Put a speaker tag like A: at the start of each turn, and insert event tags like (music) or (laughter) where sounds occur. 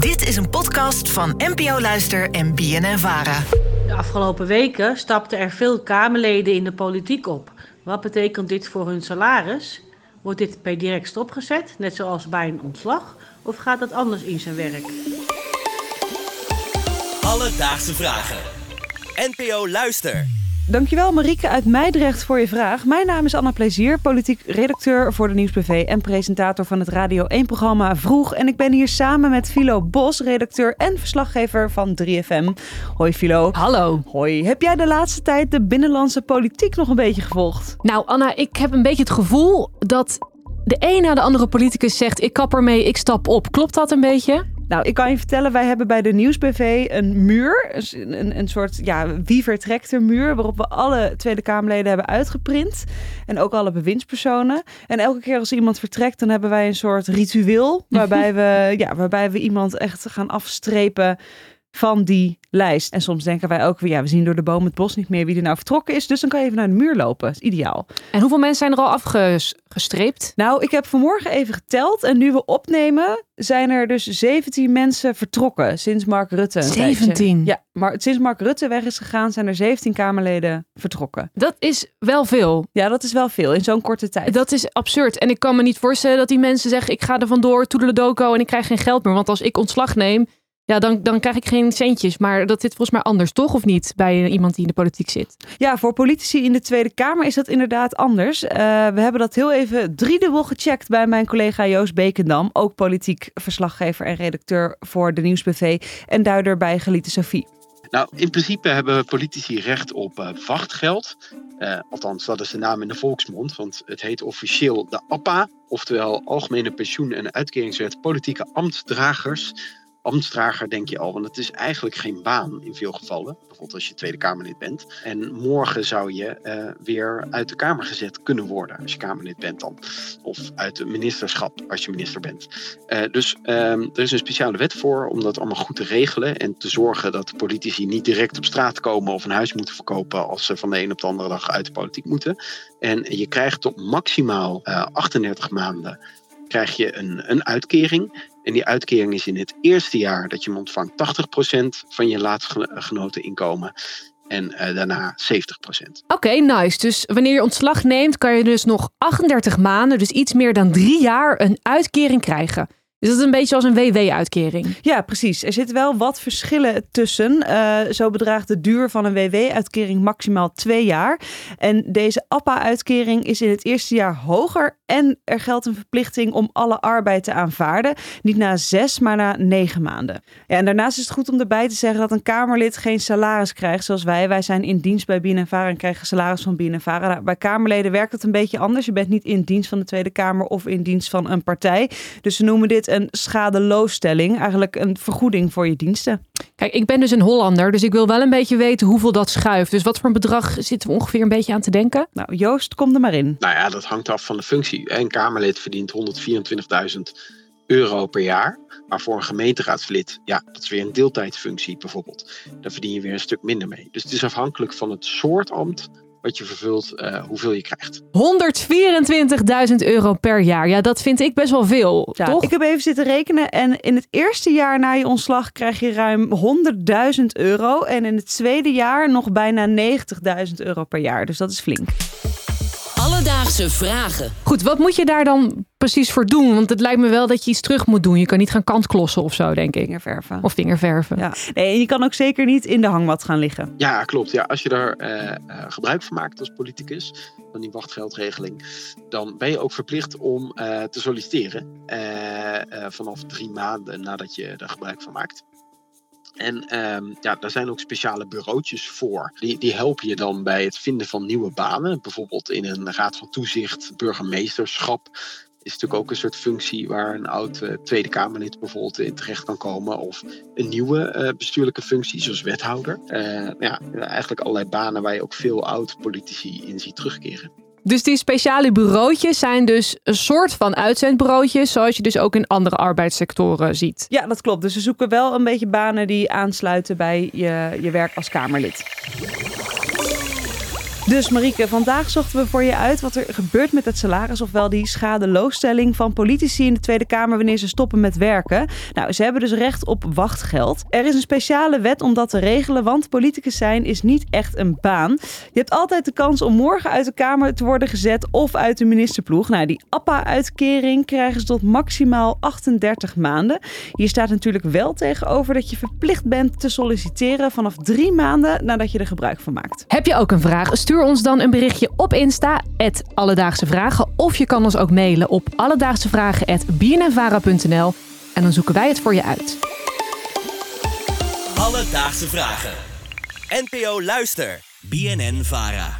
A: Dit is een podcast van NPO Luister en BNN Vara.
B: De afgelopen weken stapten er veel Kamerleden in de politiek op. Wat betekent dit voor hun salaris? Wordt dit per direct stopgezet, net zoals bij een ontslag? Of gaat dat anders in zijn werk?
C: Alledaagse vragen. NPO Luister.
D: Dankjewel Marieke uit Meidrecht voor je vraag. Mijn naam is Anna Plezier, politiek redacteur voor de Nieuwsbv en presentator van het Radio 1-programma Vroeg. En ik ben hier samen met Philo Bos, redacteur en verslaggever van 3FM. Hoi Philo.
E: Hallo.
D: Hoi. Heb jij de laatste tijd de binnenlandse politiek nog een beetje gevolgd?
E: Nou Anna, ik heb een beetje het gevoel dat de een na de andere politicus zegt ik kap ermee, ik stap op. Klopt dat een beetje?
D: Nou, ik kan je vertellen, wij hebben bij de Nieuwsbv een muur, een, een soort ja, wie vertrekt er muur, waarop we alle Tweede Kamerleden hebben uitgeprint en ook alle bewindspersonen. En elke keer als iemand vertrekt, dan hebben wij een soort ritueel (laughs) waarbij we, ja, waarbij we iemand echt gaan afstrepen van die lijst. En soms denken wij ook, ja, we zien door de boom het bos niet meer wie er nou vertrokken is. Dus dan kan je even naar de muur lopen. Dat is ideaal.
E: En hoeveel mensen zijn er al afgestreept?
D: Nou, ik heb vanmorgen even geteld. En nu we opnemen, zijn er dus 17 mensen vertrokken sinds Mark Rutte.
E: 17?
D: Ja, maar sinds Mark Rutte weg is gegaan, zijn er 17 Kamerleden vertrokken.
E: Dat is wel veel.
D: Ja, dat is wel veel in zo'n korte tijd.
E: Dat is absurd. En ik kan me niet voorstellen dat die mensen zeggen, ik ga er vandoor, toedeledoco en ik krijg geen geld meer. Want als ik ontslag neem, ja, dan, dan krijg ik geen centjes. Maar dat zit volgens mij anders, toch? Of niet? Bij iemand die in de politiek zit.
D: Ja, voor politici in de Tweede Kamer is dat inderdaad anders. Uh, we hebben dat heel even driedubbel gecheckt bij mijn collega Joost Bekendam. Ook politiek verslaggever en redacteur voor de Nieuwsbv. En duider bij Geliete Sophie.
F: Nou, in principe hebben politici recht op uh, wachtgeld. Uh, althans, dat is de naam in de volksmond, want het heet officieel de APPA, oftewel Algemene Pensioen- en Uitkeringswet Politieke Ambtsdragers ambtsdrager denk je al, want het is eigenlijk geen baan in veel gevallen. Bijvoorbeeld als je Tweede Kamerlid bent. En morgen zou je uh, weer uit de Kamer gezet kunnen worden als je Kamerlid bent dan. Of uit het ministerschap als je minister bent. Uh, dus um, er is een speciale wet voor om dat allemaal goed te regelen. En te zorgen dat politici niet direct op straat komen of een huis moeten verkopen als ze van de een op de andere dag uit de politiek moeten. En je krijgt tot maximaal uh, 38 maanden krijg je een, een uitkering. En die uitkering is in het eerste jaar dat je hem ontvangt 80% van je laatstgenoten inkomen. En uh, daarna 70%.
E: Oké, nice. Dus wanneer je ontslag neemt, kan je dus nog 38 maanden, dus iets meer dan drie jaar, een uitkering krijgen. Dus dat is een beetje als een WW-uitkering.
D: Ja, precies. Er zitten wel wat verschillen tussen. Uh, zo bedraagt de duur van een WW-uitkering maximaal twee jaar. En deze APA-uitkering is in het eerste jaar hoger. En er geldt een verplichting om alle arbeid te aanvaarden. Niet na zes, maar na negen maanden. Ja, en daarnaast is het goed om erbij te zeggen dat een Kamerlid geen salaris krijgt zoals wij. Wij zijn in dienst bij BNNVARA en krijgen salaris van BNNVARA. Nou, bij Kamerleden werkt het een beetje anders. Je bent niet in dienst van de Tweede Kamer of in dienst van een partij. Dus ze noemen dit een schadeloosstelling. Eigenlijk een vergoeding voor je diensten.
E: Kijk, ik ben dus een Hollander, dus ik wil wel een beetje weten hoeveel dat schuift. Dus wat voor een bedrag zitten we ongeveer een beetje aan te denken?
D: Nou, Joost, kom er maar in.
F: Nou ja, dat hangt af van de functie. Een Kamerlid verdient 124.000 euro per jaar. Maar voor een gemeenteraadslid, ja, dat is weer een deeltijdfunctie bijvoorbeeld. Daar verdien je weer een stuk minder mee. Dus het is afhankelijk van het soort ambt wat je vervult, uh, hoeveel je krijgt.
E: 124.000 euro per jaar. Ja, dat vind ik best wel veel,
D: ja,
E: toch?
D: Ik heb even zitten rekenen en in het eerste jaar na je ontslag krijg je ruim 100.000 euro. En in het tweede jaar nog bijna 90.000 euro per jaar. Dus dat is flink.
C: Alledaagse vragen.
E: Goed, wat moet je daar dan precies voor doen? Want het lijkt me wel dat je iets terug moet doen. Je kan niet gaan kantklossen of zo, denk ik.
D: Vingerverven.
E: Of vingerverven.
D: Ja. Nee, je kan ook zeker niet in de hangmat gaan liggen.
F: Ja, klopt. Ja, als je daar uh, gebruik van maakt als politicus, van die wachtgeldregeling, dan ben je ook verplicht om uh, te solliciteren. vanaf drie maanden nadat je er gebruik van maakt. En um, ja, daar zijn ook speciale bureautjes voor. Die, die helpen je dan bij het vinden van nieuwe banen. Bijvoorbeeld in een raad van toezicht, burgemeesterschap. Is natuurlijk ook een soort functie waar een oud uh, Tweede Kamerlid bijvoorbeeld in terecht kan komen. Of een nieuwe uh, bestuurlijke functie, zoals wethouder. Uh, ja, eigenlijk allerlei banen waar je ook veel oud-politici in ziet terugkeren.
E: Dus die speciale bureautjes zijn dus een soort van uitzendbureautjes, zoals je dus ook in andere arbeidssectoren ziet.
D: Ja, dat klopt. Dus ze zoeken wel een beetje banen die aansluiten bij je, je werk als Kamerlid. Dus Marieke, vandaag zochten we voor je uit wat er gebeurt met het salaris, ofwel die schadeloosstelling van politici in de Tweede Kamer wanneer ze stoppen met werken. Nou, ze hebben dus recht op wachtgeld. Er is een speciale wet om dat te regelen, want politicus zijn is niet echt een baan. Je hebt altijd de kans om morgen uit de Kamer te worden gezet of uit de ministerploeg. Nou, die APPA-uitkering krijgen ze tot maximaal 38 maanden. Hier staat natuurlijk wel tegenover dat je verplicht bent te solliciteren vanaf drie maanden nadat je er gebruik van maakt.
E: Heb je ook een vraag? Stuur ons dan een berichtje op Insta, Alledaagse Vragen. Of je kan ons ook mailen op alledaagsevragen.bnnvara.nl en dan zoeken wij het voor je uit.
C: Alledaagse Vragen. NPO Luister. BNN Vara.